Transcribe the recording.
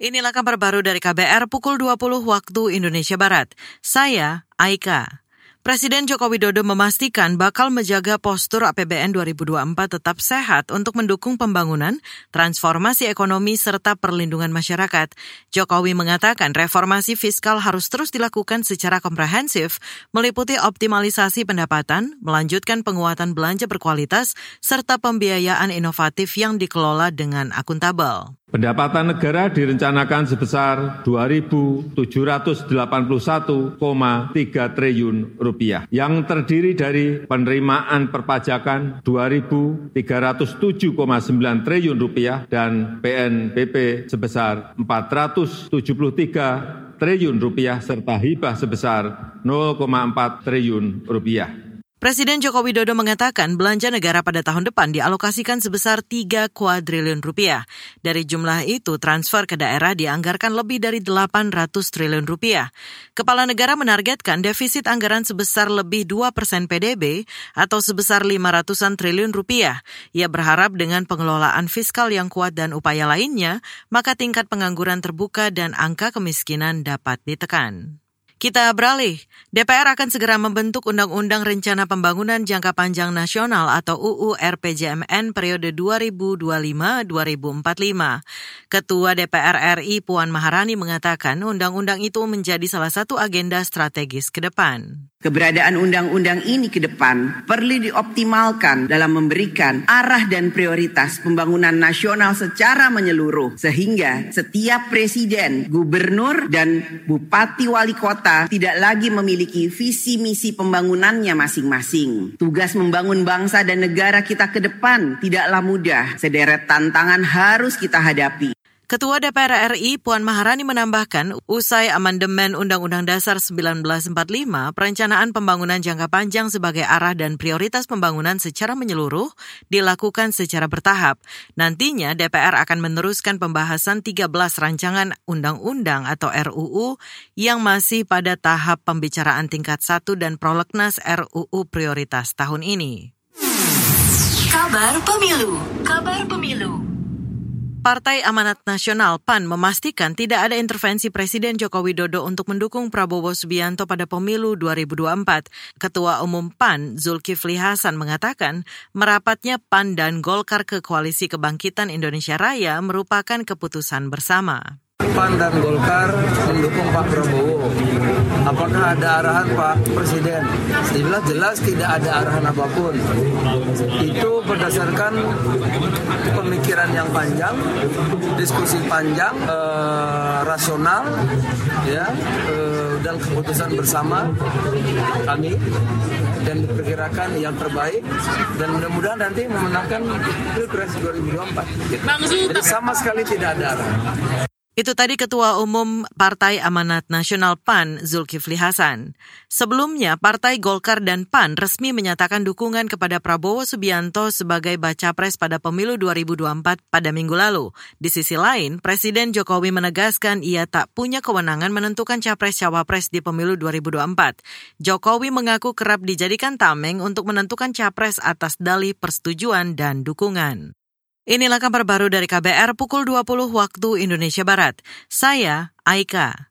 Inilah kabar baru dari KBR pukul 20 waktu Indonesia Barat. Saya Aika. Presiden Joko Widodo memastikan bakal menjaga postur APBN 2024 tetap sehat untuk mendukung pembangunan, transformasi ekonomi, serta perlindungan masyarakat. Jokowi mengatakan reformasi fiskal harus terus dilakukan secara komprehensif, meliputi optimalisasi pendapatan, melanjutkan penguatan belanja berkualitas, serta pembiayaan inovatif yang dikelola dengan akuntabel. Pendapatan negara direncanakan sebesar 2.781,3 triliun rupiah, yang terdiri dari penerimaan perpajakan 2.307,9 triliun rupiah dan PNBP sebesar 473 triliun rupiah serta hibah sebesar 0,4 triliun rupiah. Presiden Joko Widodo mengatakan belanja negara pada tahun depan dialokasikan sebesar 3 kuadriliun rupiah. Dari jumlah itu, transfer ke daerah dianggarkan lebih dari 800 triliun rupiah. Kepala negara menargetkan defisit anggaran sebesar lebih 2 persen PDB atau sebesar 500-an triliun rupiah. Ia berharap dengan pengelolaan fiskal yang kuat dan upaya lainnya, maka tingkat pengangguran terbuka dan angka kemiskinan dapat ditekan. Kita beralih. DPR akan segera membentuk Undang-Undang Rencana Pembangunan Jangka Panjang Nasional atau UU RPJMN periode 2025-2045. Ketua DPR RI Puan Maharani mengatakan undang-undang itu menjadi salah satu agenda strategis ke depan. Keberadaan undang-undang ini ke depan perlu dioptimalkan dalam memberikan arah dan prioritas pembangunan nasional secara menyeluruh sehingga setiap presiden, gubernur dan bupati wali kota tidak lagi memiliki visi misi pembangunannya masing-masing. Tugas membangun bangsa dan negara kita ke depan tidaklah mudah. Sederet tantangan harus kita hadapi. Ketua DPR RI Puan Maharani menambahkan, usai amandemen Undang-Undang Dasar 1945, perencanaan pembangunan jangka panjang sebagai arah dan prioritas pembangunan secara menyeluruh dilakukan secara bertahap. Nantinya DPR akan meneruskan pembahasan 13 rancangan undang-undang atau RUU yang masih pada tahap pembicaraan tingkat 1 dan prolegnas RUU prioritas tahun ini. Kabar Pemilu Kabar Pemilu Partai Amanat Nasional PAN memastikan tidak ada intervensi Presiden Joko Widodo untuk mendukung Prabowo Subianto pada pemilu 2024. Ketua Umum PAN Zulkifli Hasan mengatakan merapatnya PAN dan Golkar ke Koalisi Kebangkitan Indonesia Raya merupakan keputusan bersama. PAN dan Golkar mendukung Pak Prabowo. Apakah ada arahan Pak Presiden? Jelas-jelas tidak ada arahan apa pun. Itu berdasarkan pemikiran yang panjang, diskusi panjang, eh, rasional, ya, eh, dan keputusan bersama kami dan diperkirakan yang terbaik dan mudah-mudahan nanti memenangkan Pilpres 2024. Jadi sama sekali tidak ada arahan. Itu tadi Ketua Umum Partai Amanat Nasional PAN Zulkifli Hasan. Sebelumnya, Partai Golkar dan PAN resmi menyatakan dukungan kepada Prabowo Subianto sebagai baca pres pada pemilu 2024 pada minggu lalu. Di sisi lain, Presiden Jokowi menegaskan ia tak punya kewenangan menentukan capres-cawapres di pemilu 2024. Jokowi mengaku kerap dijadikan tameng untuk menentukan capres atas dalih persetujuan dan dukungan. Inilah kabar baru dari KBR pukul 20 waktu Indonesia Barat. Saya Aika.